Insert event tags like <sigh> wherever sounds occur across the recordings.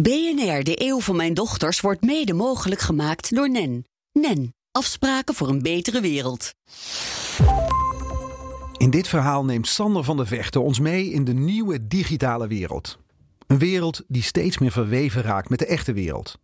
BNR, de eeuw van mijn dochters, wordt mede mogelijk gemaakt door NEN. NEN, afspraken voor een betere wereld. In dit verhaal neemt Sander van der Vechten ons mee in de nieuwe digitale wereld. Een wereld die steeds meer verweven raakt met de echte wereld.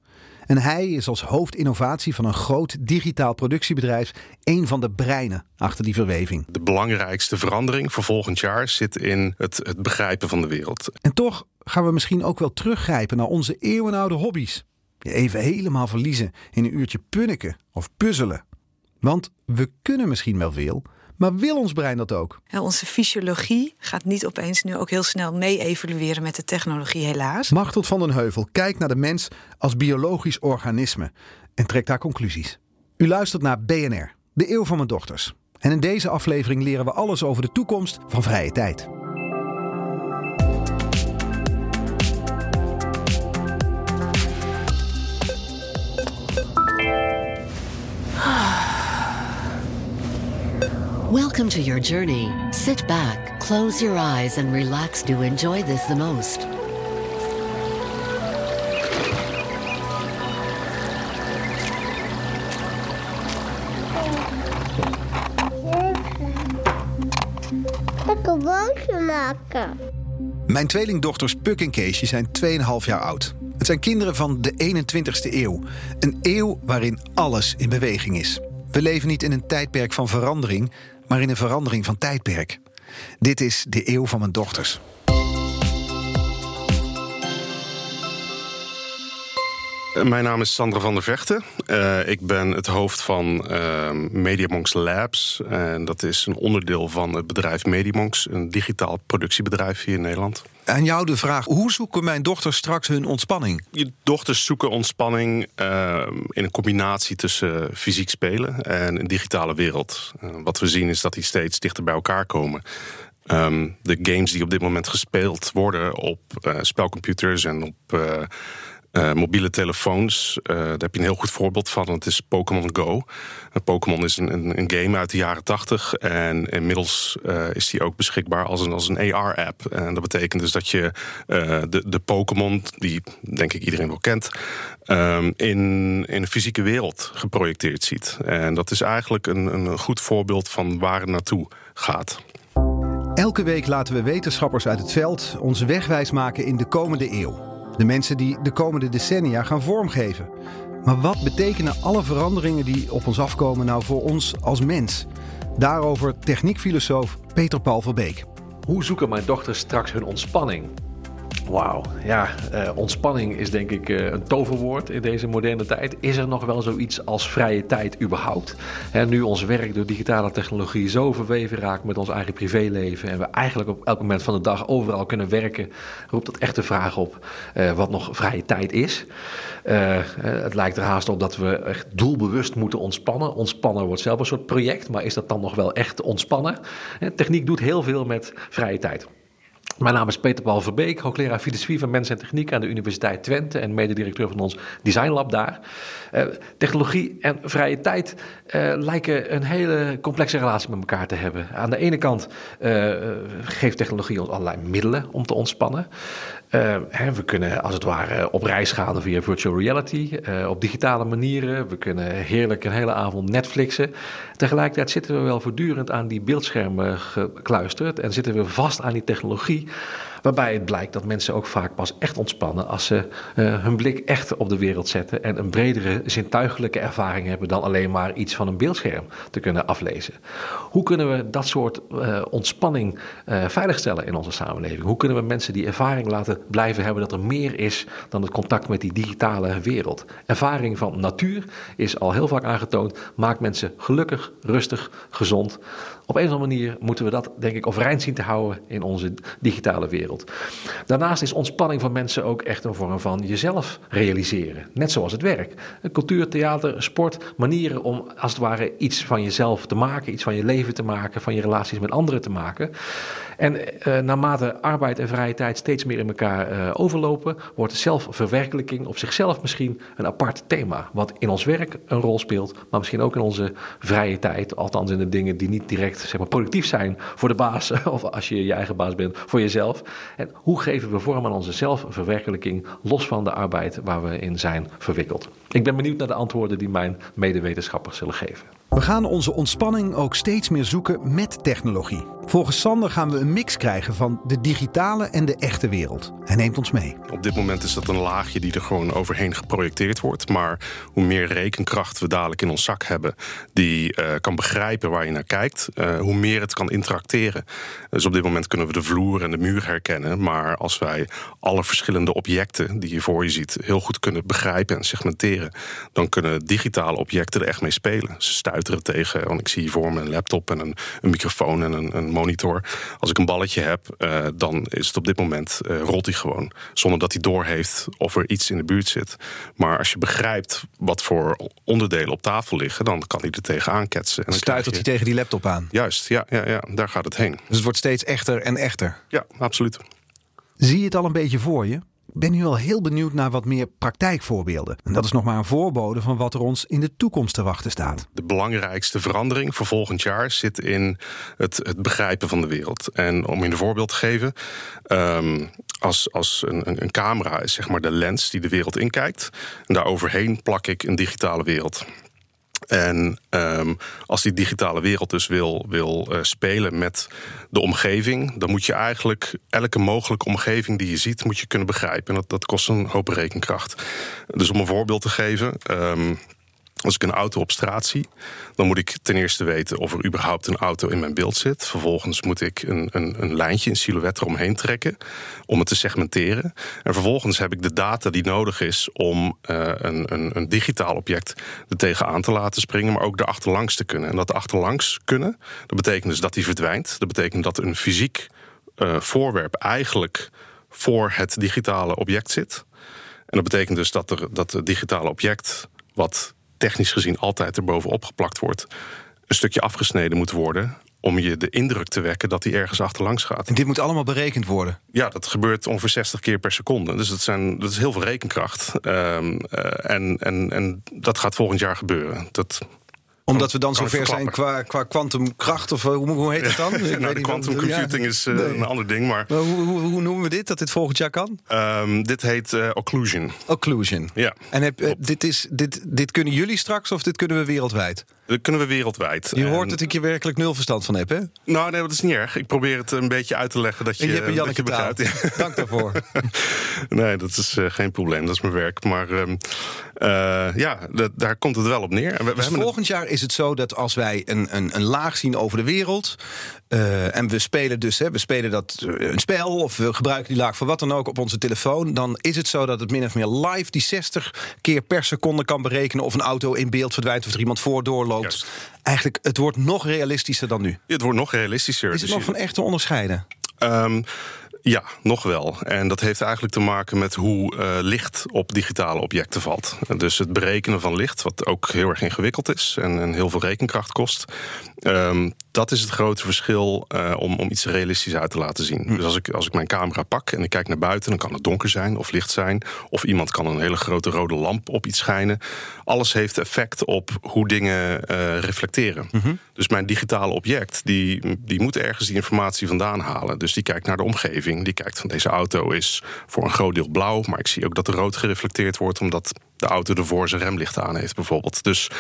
En hij is als hoofdinnovatie van een groot digitaal productiebedrijf een van de breinen achter die verweving. De belangrijkste verandering voor volgend jaar zit in het, het begrijpen van de wereld. En toch gaan we misschien ook wel teruggrijpen naar onze eeuwenoude hobby's. Je even helemaal verliezen in een uurtje punniken of puzzelen. Want we kunnen misschien wel veel, maar wil ons brein dat ook? onze fysiologie gaat niet opeens nu ook heel snel mee-evalueren met de technologie, helaas. Machteld van den Heuvel kijkt naar de mens als biologisch organisme en trekt daar conclusies. U luistert naar BNR, de eeuw van mijn dochters. En in deze aflevering leren we alles over de toekomst van vrije tijd. Welcome to your journey. Sit back, close your eyes, and relax to enjoy this the most. Lekker maken. Mijn tweelingdochters Puk en Keesje zijn 2,5 jaar oud. Het zijn kinderen van de 21ste eeuw. Een eeuw waarin alles in beweging is. We leven niet in een tijdperk van verandering, maar in een verandering van tijdperk. Dit is de eeuw van mijn dochters. Mijn naam is Sandra van der Vechten. Uh, ik ben het hoofd van uh, Mediamonks Labs. En dat is een onderdeel van het bedrijf Mediamonks, een digitaal productiebedrijf hier in Nederland. Aan jou de vraag: hoe zoeken mijn dochters straks hun ontspanning? Je dochters zoeken ontspanning uh, in een combinatie tussen fysiek spelen en een digitale wereld. wat we zien is dat die steeds dichter bij elkaar komen. Um, de games die op dit moment gespeeld worden op spelcomputers en op uh, mobiele telefoons, uh, daar heb je een heel goed voorbeeld van. Het is Pokémon Go. Uh, Pokémon is een, een, een, game uit de jaren 80. En inmiddels is die ook beschikbaar als een, als een AR-app. En dat betekent dus dat je de, de Pokémon, die denk ik iedereen wel kent, um, in, in de fysieke wereld geprojecteerd ziet. En dat is eigenlijk een, een goed voorbeeld van waar het naartoe gaat. Elke week laten we wetenschappers uit het veld onze wegwijs maken in de komende eeuw. De mensen die de komende decennia gaan vormgeven. Maar wat betekenen alle veranderingen die op ons afkomen nou voor ons als mens? Daarover techniekfilosoof Peter Paul Verbeek. Hoe zoeken mijn dochters straks hun ontspanning? Wauw, ja, uh, ontspanning is denk ik uh, een toverwoord in deze moderne tijd. Is er nog wel zoiets als vrije tijd überhaupt? He, nu ons werk door digitale technologie zo verweven raakt met ons eigen privéleven en we eigenlijk op elk moment van de dag overal kunnen werken, roept dat echt de vraag op uh, wat nog vrije tijd is. het lijkt er haast op dat we echt doelbewust moeten ontspannen. Ontspannen wordt zelf een soort project, maar is dat dan nog wel echt ontspannen? techniek doet heel veel met vrije tijd. Mijn naam is Peter Paul Verbeek, hoogleraar filosofie van mens en techniek aan de Universiteit Twente en mededirecteur van ons designlab daar. Uh, technologie en vrije tijd uh, lijken een hele complexe relatie met elkaar te hebben. Aan de ene kant uh, geeft technologie ons allerlei middelen om te ontspannen. Hè, we kunnen als het ware op reis gaan via virtual reality, op digitale manieren. We kunnen heerlijk een hele avond Netflixen. Tegelijkertijd zitten we wel voortdurend aan die beeldschermen gekluisterd en zitten we vast aan die technologie. Waarbij het blijkt dat mensen ook vaak pas echt ontspannen als ze uh, hun blik echt op de wereld zetten en een bredere zintuigelijke ervaring hebben dan alleen maar iets van een beeldscherm te kunnen aflezen. Hoe kunnen we dat soort uh, ontspanning uh, veiligstellen in onze samenleving? Hoe kunnen we mensen die ervaring laten blijven hebben dat er meer is dan het contact met die digitale wereld? Ervaring van natuur is al heel vaak aangetoond, maakt mensen gelukkig, rustig, gezond. Op een of andere manier moeten we dat, denk ik, overeind zien te houden in onze digitale wereld. Daarnaast is ontspanning van mensen ook echt een vorm van jezelf realiseren. Net zoals het werk. Cultuur, theater, sport, manieren om als het ware iets van jezelf te maken, iets van je leven te maken, van je relaties met anderen te maken. En uh, naarmate arbeid en vrije tijd steeds meer in elkaar uh, overlopen, wordt zelfverwerkelijking op zichzelf misschien een apart thema. Wat in ons werk een rol speelt, maar misschien ook in onze vrije tijd. Althans in de dingen die niet direct zeg maar, productief zijn voor de baas, <laughs> of als je je eigen baas bent, voor jezelf. En hoe geven we vorm aan onze zelfverwerkelijking los van de arbeid waar we in zijn verwikkeld? Ik ben benieuwd naar de antwoorden die mijn medewetenschappers zullen geven. We gaan onze ontspanning ook steeds meer zoeken met technologie. Volgens Sander gaan we een mix krijgen van de digitale en de echte wereld. Hij neemt ons mee. Op dit moment is dat een laagje die er gewoon overheen geprojecteerd wordt. Maar hoe meer rekenkracht we dadelijk in ons zak hebben, die uh, kan begrijpen waar je naar kijkt, uh, hoe meer het kan interacteren. Dus op dit moment kunnen we de vloer en de muur herkennen. Maar als wij alle verschillende objecten die je voor je ziet heel goed kunnen begrijpen en segmenteren, dan kunnen digitale objecten er echt mee spelen. Ze stuiteren tegen, want ik zie hier voor me een laptop en een, een microfoon en een, een monitor. Als ik een balletje heb, uh, dan is het op dit moment uh, rolt hij gewoon. Zonder dat hij doorheeft of er iets in de buurt zit. Maar als je begrijpt wat voor onderdelen op tafel liggen, dan kan hij er tegenaan ketsen. En Stuitert hij tegen die laptop aan? Juist, ja, ja, ja, daar gaat het heen. Dus het wordt steeds echter en echter? Ja, absoluut. Zie je het al een beetje voor je? Ben nu al heel benieuwd naar wat meer praktijkvoorbeelden. En dat is nog maar een voorbode van wat er ons in de toekomst te wachten staat. De belangrijkste verandering voor volgend jaar zit in het, het begrijpen van de wereld. En om je een voorbeeld te geven, um, als, als een, een camera is zeg maar de lens die de wereld inkijkt. En daar overheen plak ik een digitale wereld. En um, als die digitale wereld dus wil, wil uh, spelen met de omgeving, dan moet je eigenlijk elke mogelijke omgeving die je ziet, moet je kunnen begrijpen. En dat, dat kost een hoop rekenkracht. Dus om een voorbeeld te geven. Um, als ik een auto op straat zie, dan moet ik ten eerste weten of er überhaupt een auto in mijn beeld zit. Vervolgens moet ik een, een, een lijntje, een silhouet eromheen trekken om het te segmenteren. En vervolgens heb ik de data die nodig is om uh, een, een, een, digitaal object er tegenaan te laten springen, maar ook de achterlangs te kunnen. En dat achterlangs kunnen, dat betekent dus dat die verdwijnt. Dat betekent dat een fysiek uh, voorwerp eigenlijk voor het digitale object zit. En dat betekent dus dat, er, dat het digitale object, wat technisch gezien altijd erbovenop geplakt wordt, een stukje afgesneden moet worden om je de indruk te wekken dat hij ergens achterlangs gaat. En dit moet allemaal berekend worden? Ja, dat gebeurt ongeveer 60 keer per seconde. Dus dat, zijn, dat is heel veel rekenkracht. Um, uh, en, en, en dat gaat volgend jaar gebeuren. Dat, omdat we dan zover zijn qua, qua kwantumkracht, of hoe, hoe heet het dan? Ik <laughs> nou, de quantum computing ja, is uh, nee. een ander ding. Maar, maar hoe, hoe, hoe, noemen we dit, dat dit volgend jaar kan? Um, dit heet uh, occlusion. Occlusion. Ja. En heb, uh, dit, is, dit, dit kunnen jullie straks of dit kunnen we wereldwijd? Dat kunnen we wereldwijd. Je hoort dat ik je werkelijk nul verstand van heb, hè? Nou, nee, dat is niet erg. Ik probeer het een beetje uit te leggen dat je, en je hebt een dat je begrijpt. Ja. Dank daarvoor. <laughs> nee, dat is uh, geen probleem. Dat is mijn werk. Maar um, uh, ja, dat, daar komt het wel op neer. We, we dus volgend jaar is het zo dat als wij een, een, een laag zien over de wereld... Uh, en we spelen dus, hè, we spelen dat een spel of we gebruiken die laag voor wat dan ook op onze telefoon, dan is het zo dat het min of meer live die 60 keer per seconde kan berekenen of een auto in beeld verdwijnt of er iemand voor doorloopt. Juist. Eigenlijk, het wordt nog realistischer dan nu. Het wordt nog realistischer. Is het dus nog van echt te onderscheiden? Um, ja, nog wel. En dat heeft eigenlijk te maken met hoe uh, licht op digitale objecten valt. Dus het berekenen van licht, wat ook heel erg ingewikkeld is en, en heel veel rekenkracht kost. Um, dat is het grote verschil uh, om, om iets realistisch uit te laten zien. Hm. Dus als ik, als ik mijn camera pak en ik kijk naar buiten, dan kan het donker zijn of licht zijn. Of iemand kan een hele grote rode lamp op iets schijnen. Alles heeft effect op hoe dingen uh, reflecteren. Mm -hmm. Dus mijn digitale object, die, die moet ergens die informatie vandaan halen. Dus die kijkt naar de omgeving. Die kijkt van deze auto is voor een groot deel blauw. Maar ik zie ook dat er rood gereflecteerd wordt, omdat de auto ervoor zijn remlichten aan heeft, bijvoorbeeld. Dus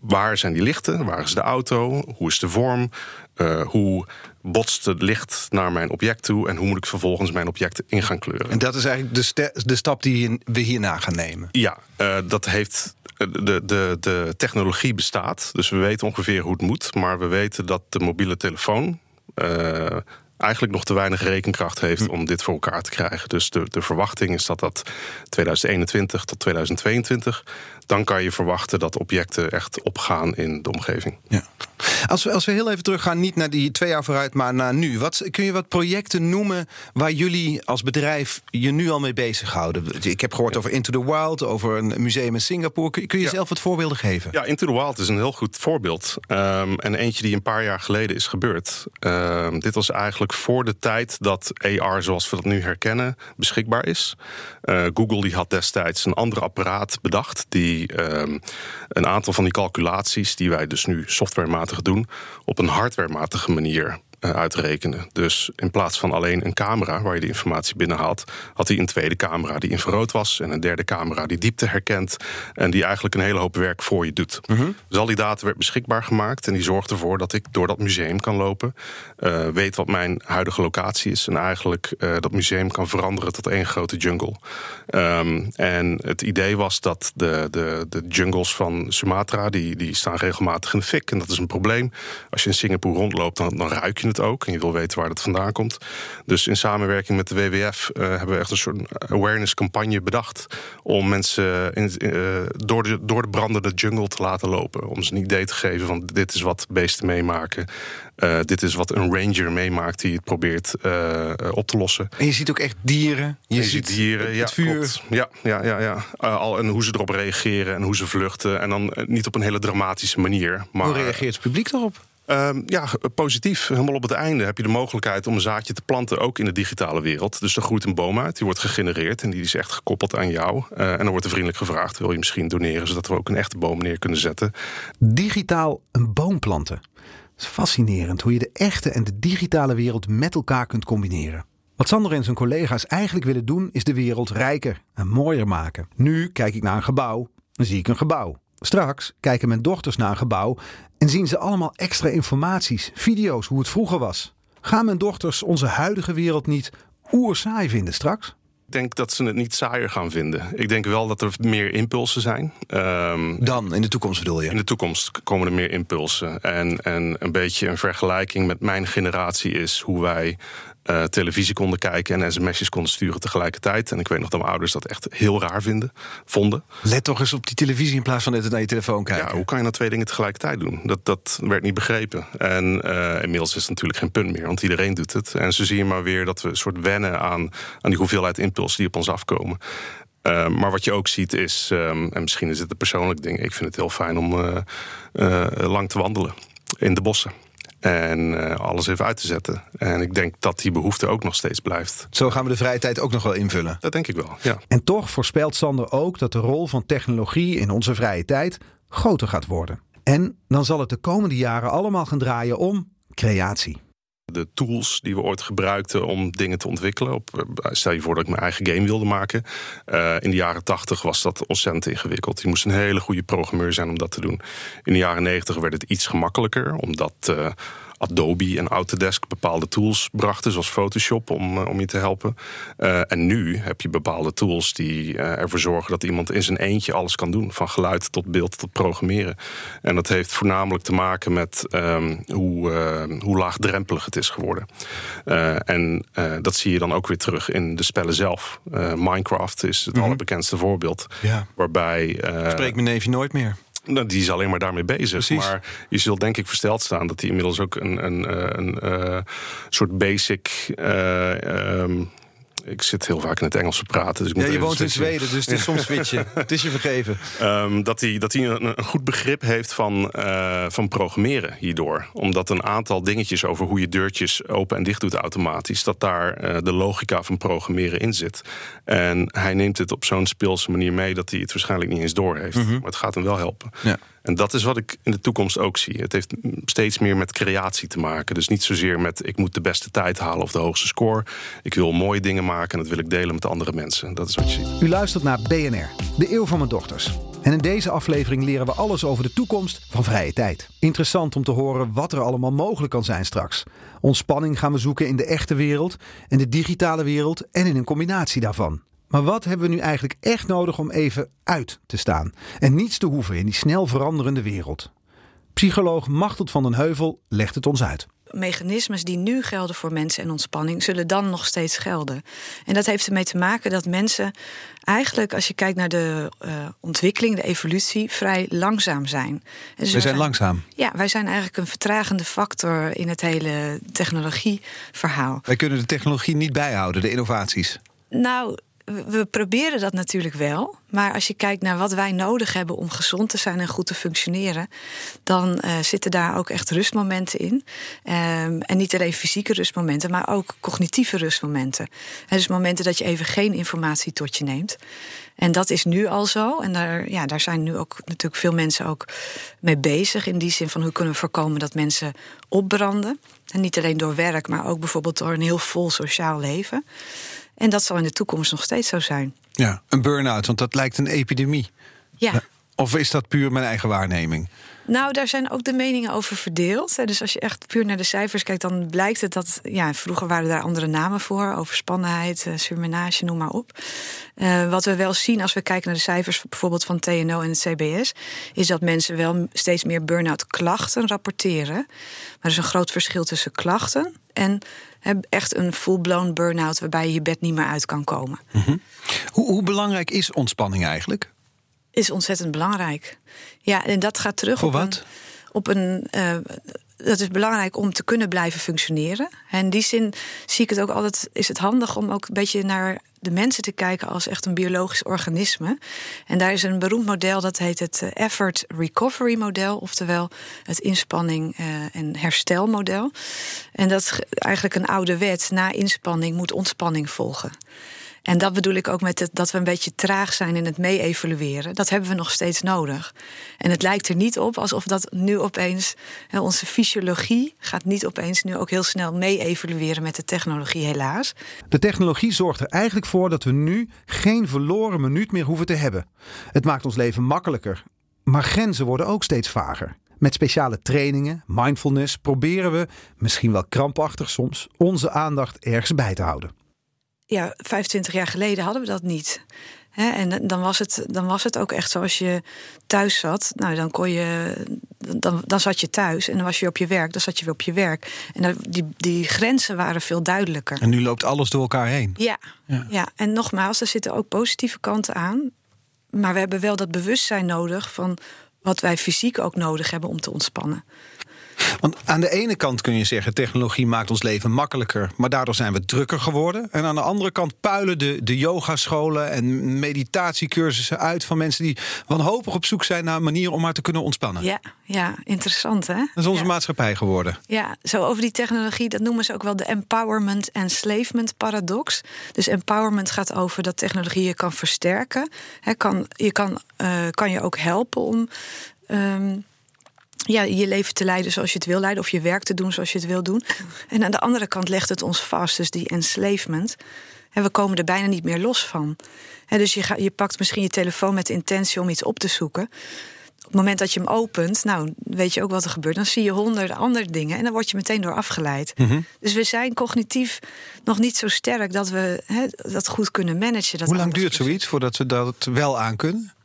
waar zijn die lichten? Waar is de auto? Hoe is de vorm? Uh, hoe botst het licht naar mijn object toe? En hoe moet ik vervolgens mijn object in gaan kleuren? En dat is eigenlijk de, de stap die we hierna gaan nemen? Ja, uh, dat heeft. De, de, de technologie bestaat, dus we weten ongeveer hoe het moet. Maar we weten dat de mobiele telefoon. Uh, eigenlijk nog te weinig rekenkracht heeft hm. om dit voor elkaar te krijgen. Dus de, de verwachting is dat dat 2021 tot 2022 dan kan je verwachten dat objecten echt opgaan in de omgeving. Ja. Als, we, als we heel even teruggaan, niet naar die twee jaar vooruit, maar naar nu. Wat, kun je wat projecten noemen waar jullie als bedrijf je nu al mee bezighouden? Ik heb gehoord ja. over Into the Wild, over een museum in Singapore. Kun, kun je ja. zelf wat voorbeelden geven? Ja, Into the Wild is een heel goed voorbeeld. Um, en eentje die een paar jaar geleden is gebeurd. Um, dit was eigenlijk voor de tijd dat AR, zoals we dat nu herkennen, beschikbaar is. Uh, Google die had destijds een ander apparaat bedacht die um, een aantal van die calculaties die wij dus nu softwarematig doen, op een hardwarematige manier eh, uitrekenen. Dus in plaats van alleen een camera waar je de informatie binnen had, had hij een tweede camera die infrarood was en een derde camera die diepte herkent en die eigenlijk een hele hoop werk voor je doet. Dus al die data werd beschikbaar gemaakt en die zorgt ervoor dat ik door dat museum kan lopen, eh, weet wat mijn huidige locatie is en eigenlijk eh, dat museum kan veranderen tot één grote jungle. Ehm, en het idee was dat de, de, de jungles van Sumatra die, die staan regelmatig in de fik en dat is een probleem. Als je in Singapore rondloopt, dan, dan ruik je het ook en je wil weten waar het vandaan komt. Dus in samenwerking met de WWF eh, hebben we echt een soort awareness campagne bedacht om mensen in, eh, door, de, door de brandende jungle te laten lopen. Om ze een idee te geven van dit is wat beesten meemaken. Eh, dit is wat een ranger meemaakt die het probeert op te lossen. En je ziet ook echt dieren. Je, Je ziet ziet dieren, het ja, vuur. klopt. Ja, ja, ja, ja. Al, en hoe ze erop reageren en hoe ze vluchten. En dan niet op een hele dramatische manier. Maar, Hoe reageert het publiek daarop? Ehm, ja, positief. Helemaal op het einde heb je de mogelijkheid om een zaadje te planten, ook in de digitale wereld. Dus er groeit een boom uit, die wordt gegenereerd en die is echt gekoppeld aan jou. Eh, en dan wordt er vriendelijk gevraagd: wil je misschien doneren, zodat we ook een echte boom neer kunnen zetten. Digitaal een boom planten. Het is fascinerend hoe je de echte en de digitale wereld met elkaar kunt combineren. Wat Sander en zijn collega's eigenlijk willen doen, is de wereld rijker en mooier maken. Nu kijk ik naar een gebouw, dan zie ik een gebouw. Straks kijken mijn dochters naar een gebouw en zien ze allemaal extra informaties, video's, hoe het vroeger was. Gaan mijn dochters onze huidige wereld niet oerzaai vinden straks? Ik denk dat ze het niet saaier gaan vinden. Ik denk wel dat er meer impulsen zijn. Ehm, Dan, in de toekomst bedoel je? In de toekomst komen er meer impulsen. En, en een beetje een vergelijking met mijn generatie is hoe wij eh, televisie konden kijken en sms'jes konden sturen tegelijkertijd. En ik weet nog dat mijn ouders dat echt heel raar vinden, vonden. Let toch eens op die televisie in plaats van net naar je telefoon kijken. Ja, hoe kan je nou twee dingen tegelijkertijd doen? Dat, dat werd niet begrepen. En eh, inmiddels is het natuurlijk geen punt meer, want iedereen doet het. En zo zie je maar weer dat we een soort wennen aan, aan die hoeveelheid impulsen die op ons afkomen. Eh, maar wat je ook ziet is, ehm, en misschien is het een persoonlijk ding, ik vind het heel fijn om lang te wandelen in de bossen. En eh, alles even uit te zetten. En ik denk dat die behoefte ook nog steeds blijft. Zo gaan we de vrije tijd ook nog wel invullen. Dat denk ik wel, ja. En toch voorspelt Sander ook dat de rol van technologie in onze vrije tijd groter gaat worden. En dan zal het de komende jaren allemaal gaan draaien om creatie. De tools die we ooit gebruikten om dingen te ontwikkelen. Op, eh, stel je voor dat ik mijn eigen game wilde maken. Eh, in de jaren 80 was dat ontzettend ingewikkeld. Je moest een hele goede programmeur zijn om dat te doen. In de jaren 90 werd het iets gemakkelijker, omdat eh, Adobe en Autodesk bepaalde tools brachten, zoals Photoshop, om, eh, om je te helpen. Eh, en nu heb je bepaalde tools die eh, ervoor zorgen dat iemand in zijn eentje alles kan doen. Van geluid tot beeld tot programmeren. En dat heeft voornamelijk te maken met ehm, hoe, hoe laagdrempelig het is geworden. En dat zie je dan ook weer terug in de spellen zelf. Minecraft is het allerbekendste voorbeeld. Ja. Waarbij. Spreek mijn neefje nooit meer. Nou, die is alleen maar daarmee bezig. Precies. Maar je zult denk ik versteld staan dat hij inmiddels ook een, een, eh, een, eh, soort basic. eh, ehm, ik zit heel vaak in het Engels te praten. Dus ik moet Ja, je woont in. Zweden, dus het is soms <laughs> switchen. Het is je vergeven. Ehm, dat hij, dat hij een, een goed begrip heeft van, eh, van programmeren hierdoor. Omdat een aantal dingetjes over hoe je deurtjes open en dicht doet automatisch, dat daar eh, de logica van programmeren in zit. En hij neemt het op zo'n speelse manier mee dat hij het waarschijnlijk niet eens door heeft. Maar het gaat hem wel helpen. Ja. En dat is wat ik in de toekomst ook zie. Het heeft steeds meer met creatie te maken. Dus niet zozeer met ik moet de beste tijd halen of de hoogste score. Ik wil mooie dingen maken en dat wil ik delen met andere mensen. Dat is wat je ziet. U luistert naar BNR, de eeuw van mijn dochters. En in deze aflevering leren we alles over de toekomst van vrije tijd. Interessant om te horen wat er allemaal mogelijk kan zijn straks. Ontspanning gaan we zoeken in de echte wereld en de digitale wereld en in een combinatie daarvan. Maar wat hebben we nu eigenlijk echt nodig om even uit te staan en niets te hoeven in die snel veranderende wereld? Psycholoog Machteld van den Heuvel legt het ons uit. mechanismes die nu gelden voor mensen en ontspanning, zullen dan nog steeds gelden. En dat heeft ermee te maken dat mensen eigenlijk, als je kijkt naar de eh, ontwikkeling, de evolutie, vrij langzaam zijn. Dus We zijn langzaam. Ja, wij zijn eigenlijk een vertragende factor in het hele technologieverhaal. Wij kunnen de technologie niet bijhouden, de innovaties. Nou, we proberen dat natuurlijk wel. Maar als je kijkt naar wat wij nodig hebben om gezond te zijn en goed te functioneren, dan eh, zitten daar ook echt rustmomenten in. Ehm, en niet alleen fysieke rustmomenten, maar ook cognitieve rustmomenten. En dus momenten dat je even geen informatie tot je neemt. En dat is nu al zo. En daar, ja, daar zijn nu ook natuurlijk veel mensen ook mee bezig. In die zin van hoe kunnen we voorkomen dat mensen opbranden. En niet alleen door werk, maar ook bijvoorbeeld door een heel vol sociaal leven. En dat zal in de toekomst nog steeds zo zijn. Ja, een burn-out, want dat lijkt een epidemie. Ja. Of is dat puur mijn eigen waarneming? Nou, daar zijn ook de meningen over verdeeld. Dus als je echt puur naar de cijfers kijkt, dan blijkt het dat. Ja, vroeger waren daar andere namen voor: overspannenheid, uh, surmenage, noem maar op. Uh, wat we wel zien als we kijken naar de cijfers, bijvoorbeeld van TNO en het CBS, is dat mensen wel steeds meer burn-out klachten rapporteren. Maar er is een groot verschil tussen klachten en echt een full-blown burn-out waarbij je je bed niet meer uit kan komen. -hmm. hoe, hoe belangrijk is ontspanning eigenlijk? Is ontzettend belangrijk. Ja, en dat gaat terug Voor op wat? een. Op een uh, dat is belangrijk om te kunnen blijven functioneren. En in die zin zie ik het ook altijd. Is het handig om ook een beetje naar de mensen te kijken als echt een biologisch organisme. En daar is een beroemd model dat heet het eh, Effort Recovery Model, oftewel het inspanning- uh, en herstelmodel. En dat is eigenlijk een oude wet. Na inspanning moet ontspanning volgen. En dat bedoel ik ook met het, dat we een beetje traag zijn in het mee-evalueren. Dat hebben we nog steeds nodig. En het lijkt er niet op alsof dat nu opeens. Hè, onze fysiologie gaat niet opeens nu ook heel snel mee-evalueren met de technologie, helaas. De technologie zorgt er eigenlijk voor dat we nu geen verloren minuut meer hoeven te hebben. Het maakt ons leven makkelijker. Maar grenzen worden ook steeds vager. Met speciale trainingen, mindfulness, proberen we, misschien wel krampachtig soms, onze aandacht ergens bij te houden ja, 25 jaar geleden hadden we dat niet. He, en dan was, het, dan was het ook echt zoals je thuis zat. Nou, dan kon je. Dan, dan zat je thuis en dan was je op je werk. Dan zat je weer op je werk. En dan, die, die grenzen waren veel duidelijker. En nu loopt alles door elkaar heen. Ja, ja. ja. en nogmaals, er zitten ook positieve kanten aan. Maar we hebben wel dat bewustzijn nodig van wat wij fysiek ook nodig hebben om te ontspannen. Want aan de ene kant kun je zeggen, technologie maakt ons leven makkelijker, maar daardoor zijn we drukker geworden. En aan de andere kant puilen de, de yogascholen en meditatiecursussen uit van mensen die wanhopig op zoek zijn naar een manier om maar te kunnen ontspannen. Ja, ja interessant hè? Dat is onze ja. maatschappij geworden. Ja, zo over die technologie, dat noemen ze ook wel de empowerment enslavement paradox. Dus empowerment gaat over dat technologie je kan versterken. He, kan, je kan, uh, kan je ook helpen om. Um, ja, je leven te leiden zoals je het wil leiden, of je werk te doen zoals je het wil doen. En aan de andere kant legt het ons vast, dus die enslavement. En we komen er bijna niet meer los van. En dus je, ga, je pakt misschien je telefoon met de intentie om iets op te zoeken. Op het moment dat je hem opent, nou weet je ook wat er gebeurt. Dan zie je honderden andere dingen en dan word je meteen door afgeleid. Mhm. Mm -hmm. Dus we zijn cognitief nog niet zo sterk dat we he, dat goed kunnen managen. Dat Hoe lang duurt zoiets voordat we dat wel aan kunnen?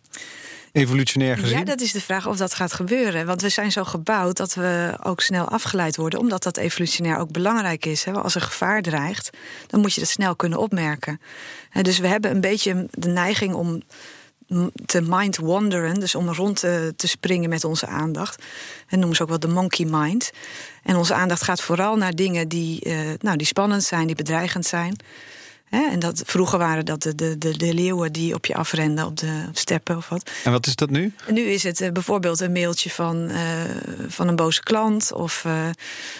Evolutionair gezien? Ja, dat is de vraag of dat gaat gebeuren. Want we zijn zo gebouwd dat we ook snel afgeleid worden, omdat dat evolutionair ook belangrijk is. Als er gevaar dreigt, dan moet je dat snel kunnen opmerken. Dus we hebben een beetje de neiging om te mind wanderen, dus om rond te, te springen met onze aandacht. En noemen ze ook wel de monkey mind. En onze aandacht gaat vooral naar dingen die, uh, nou, die spannend zijn, die bedreigend zijn. He, en dat, vroeger waren dat de, de, de, de, leeuwen die op je afrenden op de steppen of wat. En wat is dat nu? En nu is het uh, bijvoorbeeld een mailtje van, uh, van een boze klant... of uh,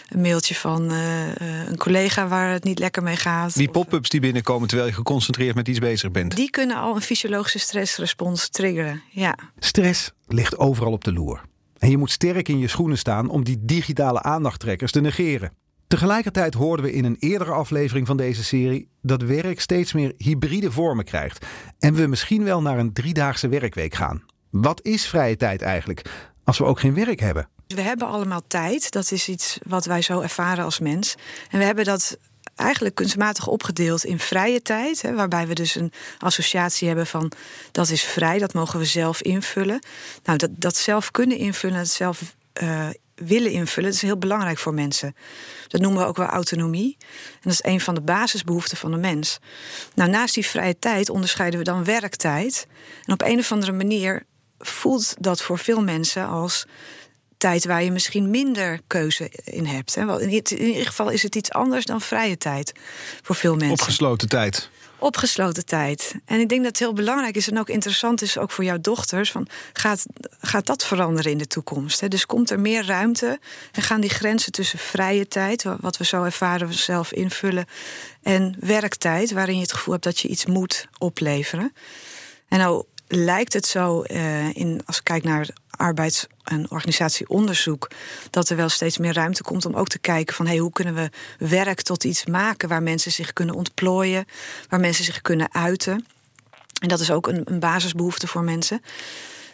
een mailtje van een collega waar het niet lekker mee gaat. Die pop-ups die binnenkomen terwijl je geconcentreerd met iets bezig bent. Die kunnen al een fysiologische stressrespons triggeren, ja. Stress ligt overal op de loer. En je moet sterk in je schoenen staan om die digitale aandachttrekkers te negeren. Tegelijkertijd hoorden we in een eerdere aflevering van deze serie dat werk steeds meer hybride vormen krijgt en we misschien wel naar een driedaagse werkweek gaan. Wat is vrije tijd eigenlijk als we ook geen werk hebben? We hebben allemaal tijd, dat is iets wat wij zo ervaren als mens. En we hebben dat eigenlijk kunstmatig opgedeeld in vrije tijd, hè, waarbij we dus een associatie hebben van dat is vrij, dat mogen we zelf invullen. Nou, dat, dat zelf kunnen invullen, dat zelf uh, willen invullen, dat is heel belangrijk voor mensen. Dat noemen we ook wel autonomie. En dat is een van de basisbehoeften van de mens. Nou, naast die vrije tijd onderscheiden we dan werktijd. En op een of andere manier voelt dat voor veel mensen als tijd waar je misschien minder keuze in hebt. In ieder geval is het iets anders dan vrije tijd voor veel mensen. Opgesloten tijd. Opgesloten tijd. En ik denk dat het heel belangrijk is en ook interessant is, ook voor jouw dochters. Van, gaat, gaat dat veranderen in de toekomst? Hè? Dus komt er meer ruimte en gaan die grenzen tussen vrije tijd, wat we zo ervaren we zelf invullen, en werktijd, waarin je het gevoel hebt dat je iets moet opleveren. En nou lijkt het zo, uh, in, als ik kijk naar arbeids- en organisatieonderzoek, dat er wel steeds meer ruimte komt om ook te kijken van hey, hoe kunnen we werk tot iets maken waar mensen zich kunnen ontplooien, waar mensen zich kunnen uiten. En dat is ook een, een basisbehoefte voor mensen.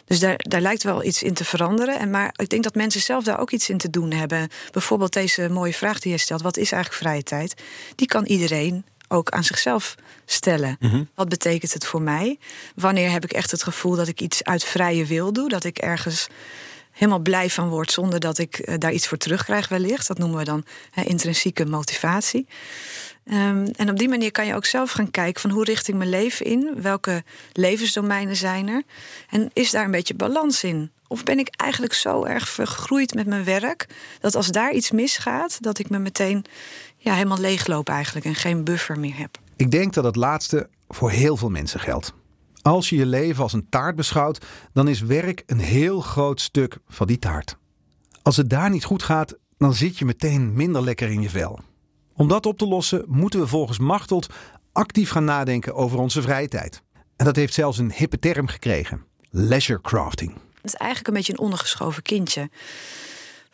Dus daar, daar lijkt wel iets in te veranderen. En maar ik denk dat mensen zelf daar ook iets in te doen hebben. Bijvoorbeeld deze mooie vraag die je stelt: wat is eigenlijk vrije tijd? Die kan iedereen ook aan zichzelf stellen. Mhm. Wat betekent het voor mij? Wanneer heb ik echt het gevoel dat ik iets uit vrije wil doe? Dat ik ergens helemaal blij van word zonder dat ik eh, daar iets voor terugkrijg wellicht. Dat noemen we dan intrinsieke motivatie. Ehm, en op die manier kan je ook zelf gaan kijken van hoe richt ik mijn leven in? Welke levensdomeinen zijn er? En is daar een beetje balans in? Of ben ik eigenlijk zo erg vergroeid met mijn werk dat als daar iets misgaat, dat ik me meteen ja, helemaal leegloop eigenlijk en geen buffer meer heb? Ik denk dat het laatste voor heel veel mensen geldt. Als je je leven als een taart beschouwt, dan is werk een heel groot stuk van die taart. Als het daar niet goed gaat, dan zit je meteen minder lekker in je vel. Om dat op te lossen moeten we volgens Machteld actief gaan nadenken over onze vrije tijd. En dat heeft zelfs een hippe term gekregen: leisure crafting. Het is eigenlijk een beetje een ondergeschoven kindje.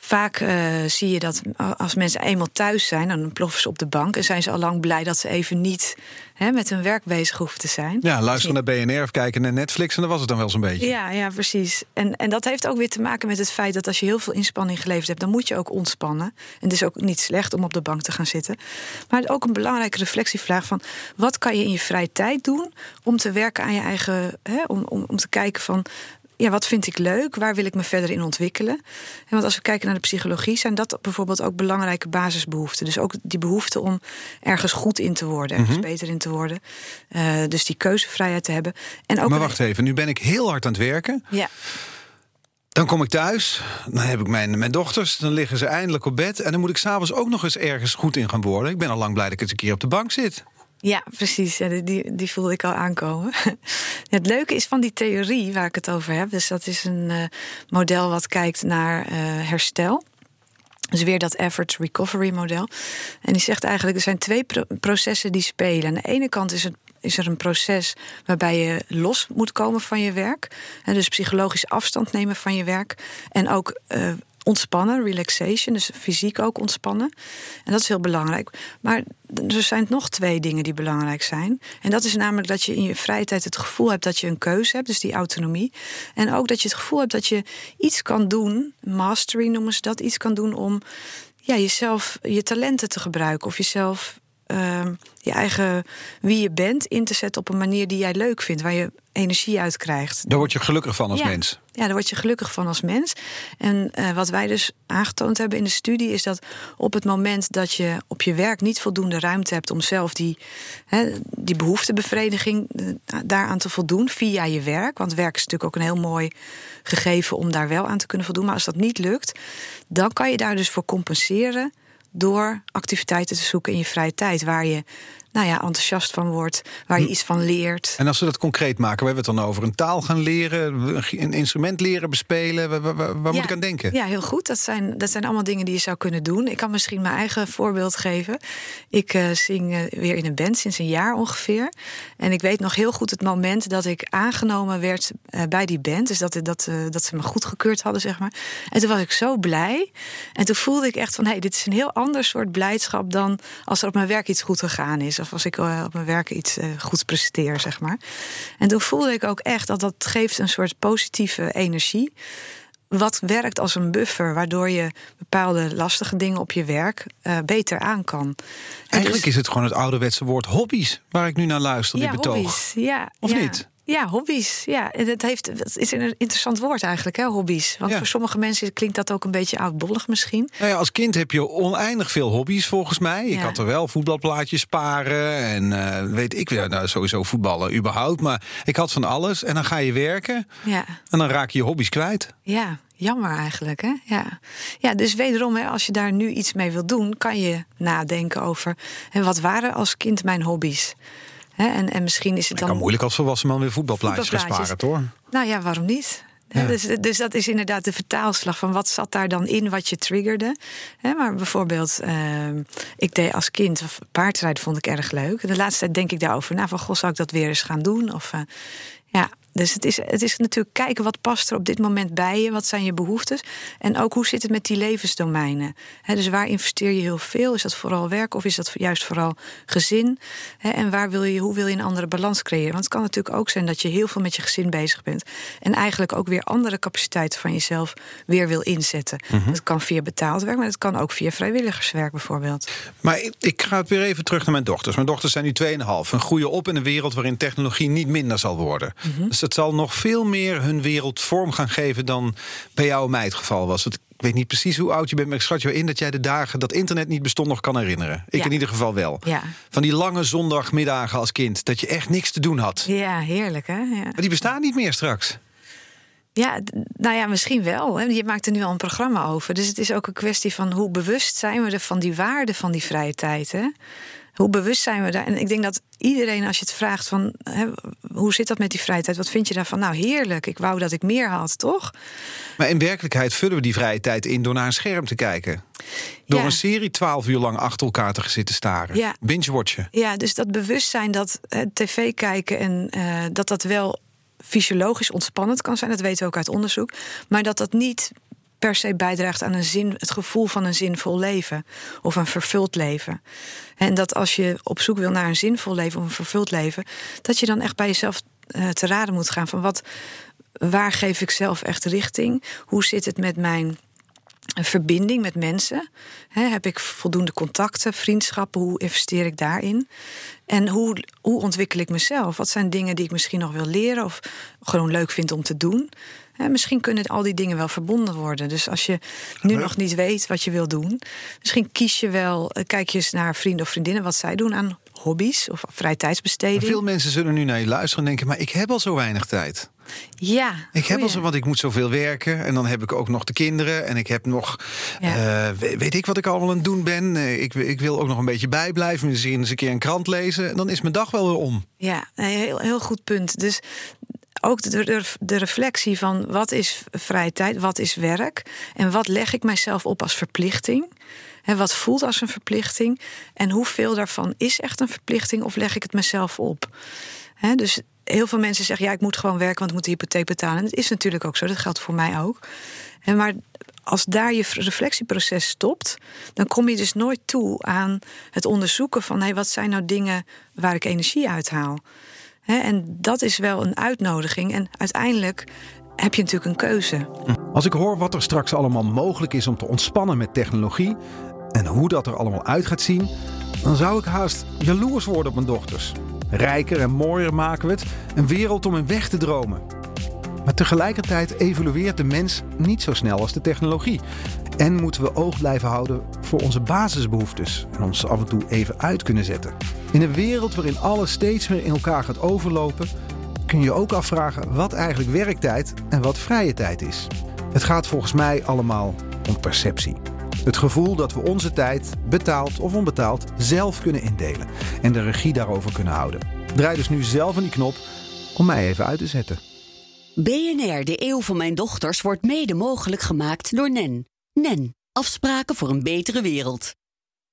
Vaak uh, zie je dat als mensen eenmaal thuis zijn, dan ploffen ze op de bank en zijn ze al lang blij dat ze even niet hè, met hun werk bezig hoeven te zijn. Ja, luisteren naar BNR of kijken naar Netflix en dan was het dan wel zo'n beetje. Ja, ja, precies. En, en dat heeft ook weer te maken met het feit dat als je heel veel inspanning geleverd hebt, dan moet je ook ontspannen. En het is ook niet slecht om op de bank te gaan zitten. Maar ook een belangrijke reflectievraag van wat kan je in je vrije tijd doen om te werken aan je eigen, hè, om, om, om te kijken van ja, wat vind ik leuk? Waar wil ik me verder in ontwikkelen? En want als we kijken naar de psychologie, zijn dat bijvoorbeeld ook belangrijke basisbehoeften. Dus ook die behoefte om ergens goed in te worden, ergens mhm. beter in te worden. Uh, dus die keuzevrijheid te hebben. En ook maar wacht even, nu ben ik heel hard aan het werken. Ja. Dan kom ik thuis, dan heb ik mijn, mijn dochters, dan liggen ze eindelijk op bed. En dan moet ik s'avonds ook nog eens ergens goed in gaan worden. Ik ben al lang blij dat ik eens een keer op de bank zit. Ja, precies. Die, die voelde ik al aankomen. <laughs> het leuke is van die theorie waar ik het over heb. Dus dat is een uh, model wat kijkt naar uh, herstel. Dus weer dat effort recovery model. En die zegt eigenlijk, er zijn twee pro processen die spelen. Aan de ene kant is, het, is er een proces waarbij je los moet komen van je werk. En dus psychologisch afstand nemen van je werk. En ook uh, ontspannen, relaxation, dus fysiek ook ontspannen. En dat is heel belangrijk. Maar er zijn nog twee dingen die belangrijk zijn. En dat is namelijk dat je in je vrije tijd het gevoel hebt dat je een keuze hebt, dus die autonomie. En ook dat je het gevoel hebt dat je iets kan doen, mastery noemen ze dat, iets kan doen om ja, jezelf, je talenten te gebruiken of jezelf Ehm, je eigen wie je bent in te zetten op een manier die jij leuk vindt, waar je energie uit krijgt. Daar word je gelukkig van als mens. Ja, daar word je gelukkig van als mens. En uh, wat wij dus aangetoond hebben in de studie is dat op het moment dat je op je werk niet voldoende ruimte hebt om zelf die, hè, die behoeftebevrediging uh, daaraan te voldoen via je werk, want werk is natuurlijk ook een heel mooi gegeven om daar wel aan te kunnen voldoen. Maar als dat niet lukt, dan kan je daar dus voor compenseren door activiteiten te zoeken in je vrije tijd. Waar je nou ja, enthousiast van wordt, waar je hm. iets van leert. En als we dat concreet maken, we hebben het dan over een taal gaan leren, een instrument leren bespelen. Waar, waar, waar moet ik aan denken? Ja, heel goed. Dat zijn, dat zijn allemaal dingen die je zou kunnen doen. Ik kan misschien mijn eigen voorbeeld geven. Ik uh, zing uh, weer in een band sinds een jaar ongeveer. En ik weet nog heel goed het moment dat ik aangenomen werd uh, bij die band. Dus dat, dat, dat ze me goedgekeurd hadden, zeg maar. En toen was ik zo blij. En toen voelde ik echt van, hé, hey, dit is een heel ander soort blijdschap dan als er op mijn werk iets goed gegaan is of als ik eh, op mijn werk iets uh, goeds presteer, zeg maar. En toen voelde ik ook echt dat dat geeft een soort positieve energie. Wat werkt als een buffer, waardoor je bepaalde lastige dingen op je werk uh, beter aan kan. Eigenlijk dus is het gewoon het ouderwetse woord hobby's waar ik nu naar luister, ja, dit betoog. Hobby's, ja, of ja. niet? Ja, hobby's. Ja, dat, heeft, dat is een interessant woord eigenlijk, hè, hobby's. Want voor sommige mensen klinkt dat ook een beetje oudbollig misschien. Nou ja, als kind heb je oneindig veel hobby's volgens mij. Ik had er wel voetbalplaatjes sparen en uh, weet ik weer, nou, sowieso voetballen überhaupt. Maar ik had van alles en dan ga je werken ja. en dan raak je je hobby's kwijt. Ja, jammer eigenlijk. Hè? Ja. ja, dus wederom, hè, als je daar nu iets mee wil doen, kan je nadenken over... En wat waren als kind mijn hobby's? Hè, en, en misschien is het Ik dan. kan moeilijk als volwassen man weer voetbalplaatjes gaan sparen, hoor. Nou ja, waarom niet? Dus, dus dat is inderdaad de vertaalslag van wat zat daar dan in wat je triggerde. Maar bijvoorbeeld, ehm, ik deed als kind paardrijden vond ik erg leuk. De laatste tijd denk ik daarover na van goh, zou ik dat weer eens gaan doen? Of eh, ja. Dus het is, het is natuurlijk kijken wat past er op dit moment bij je, wat zijn je behoeftes en ook hoe zit het met die levensdomeinen. Dus waar investeer je heel veel? Is dat vooral werk of is dat juist vooral gezin? En waar wil je, hoe wil je een andere balans creëren? Want het kan natuurlijk ook zijn dat je heel veel met je gezin bezig bent en eigenlijk ook weer andere capaciteiten van jezelf weer wil inzetten. Dat kan via betaald werk, maar dat kan ook via vrijwilligerswerk bijvoorbeeld. Maar ik, ik ga het weer even terug naar mijn dochters. Mijn dochters zijn nu 2,5 en groeien op in een wereld waarin technologie niet minder zal worden. Dus dat zal nog veel meer hun wereld vorm gaan geven dan bij jou en mij het geval was. Want ik weet niet precies hoe oud je bent, maar ik schat je in dat jij de dagen dat internet niet bestond nog kan herinneren. Ik Ja. in ieder geval wel. Ja. Van die lange zondagmiddagen als kind, dat je echt niks te doen had. Ja, heerlijk hè? Ja. Maar die bestaan niet meer straks. Ja, nou ja, misschien wel. Je maakt er nu al een programma over. Dus het is ook een kwestie van hoe bewust zijn we er van die waarde van die vrije tijd. Hè? Hoe bewust zijn we daar? En ik denk dat iedereen, als je het vraagt van hè, hoe zit dat met die vrije tijd? Wat vind je daarvan? Nou, heerlijk. Ik wou dat ik meer had, toch? Maar in werkelijkheid vullen we die vrije tijd in door naar een scherm te kijken. Door Ja. een serie 12 uur lang achter elkaar te zitten staren. Ja. Binge-watchen. Ja, dus dat bewustzijn dat eh, tv kijken en eh, dat dat wel fysiologisch ontspannend kan zijn, dat weten we ook uit onderzoek. Maar dat dat niet per se bijdraagt aan een zin, het gevoel van een zinvol leven of een vervuld leven. En dat als je op zoek wil naar een zinvol leven of een vervuld leven, dat je dan echt bij jezelf eh, te raden moet gaan van wat, waar geef ik zelf echt richting? Hoe zit het met mijn verbinding met mensen. Heb ik voldoende contacten, vriendschappen? Hoe investeer ik daarin? En hoe, hoe ontwikkel ik mezelf? Wat zijn dingen die ik misschien nog wil leren of gewoon leuk vind om te doen? Misschien kunnen al die dingen wel verbonden worden. Dus als je nu nog niet weet wat je wil doen, misschien kies je wel, eh, kijk je eens naar vrienden of vriendinnen wat zij doen aan hobby's of vrije tijdsbesteding. Veel mensen zullen nu naar je luisteren en denken: maar ik heb al zo weinig tijd. Ja, Ik heb al zo, want ik moet zoveel werken. En dan heb ik ook nog de kinderen. En ik heb nog, Ja. eh, we- weet ik wat ik allemaal aan het doen ben. Eh, ik, ik wil ook nog een beetje bijblijven. Misschien eens een keer een krant lezen. En dan is mijn dag wel weer om. Ja, een heel, heel goed punt. Dus ook de, de, reflectie van wat is vrije tijd, wat is werk en wat leg ik mijzelf op als verplichting. En wat voelt als een verplichting en hoeveel daarvan is echt een verplichting of leg ik het mezelf op. Dus heel veel mensen zeggen ja, ik moet gewoon werken, want ik moet de hypotheek betalen. En dat is natuurlijk ook zo, dat geldt voor mij ook. En maar als daar je reflectieproces stopt, dan kom je dus nooit toe aan het onderzoeken van hé, wat zijn nou dingen waar ik energie uit haal. En dat is wel een uitnodiging. En uiteindelijk heb je natuurlijk een keuze. Als ik hoor wat er straks allemaal mogelijk is om te ontspannen met technologie. en hoe dat er allemaal uit gaat zien. dan zou ik haast jaloers worden op mijn dochters. Rijker en mooier maken we het. Een wereld om in weg te dromen. Maar tegelijkertijd evolueert de mens niet zo snel als de technologie. En moeten we oog blijven houden voor onze basisbehoeftes en ons af en toe even uit kunnen zetten. In een wereld waarin alles steeds meer in elkaar gaat overlopen, kun je ook afvragen wat eigenlijk werktijd en wat vrije tijd is. Het gaat volgens mij allemaal om perceptie. Het gevoel dat we onze tijd, betaald of onbetaald, zelf kunnen indelen en de regie daarover kunnen houden. Draai dus nu zelf aan die knop om mij even uit te zetten. BNR, de eeuw van mijn dochters, wordt mede mogelijk gemaakt door NEN. NEN, afspraken voor een betere wereld.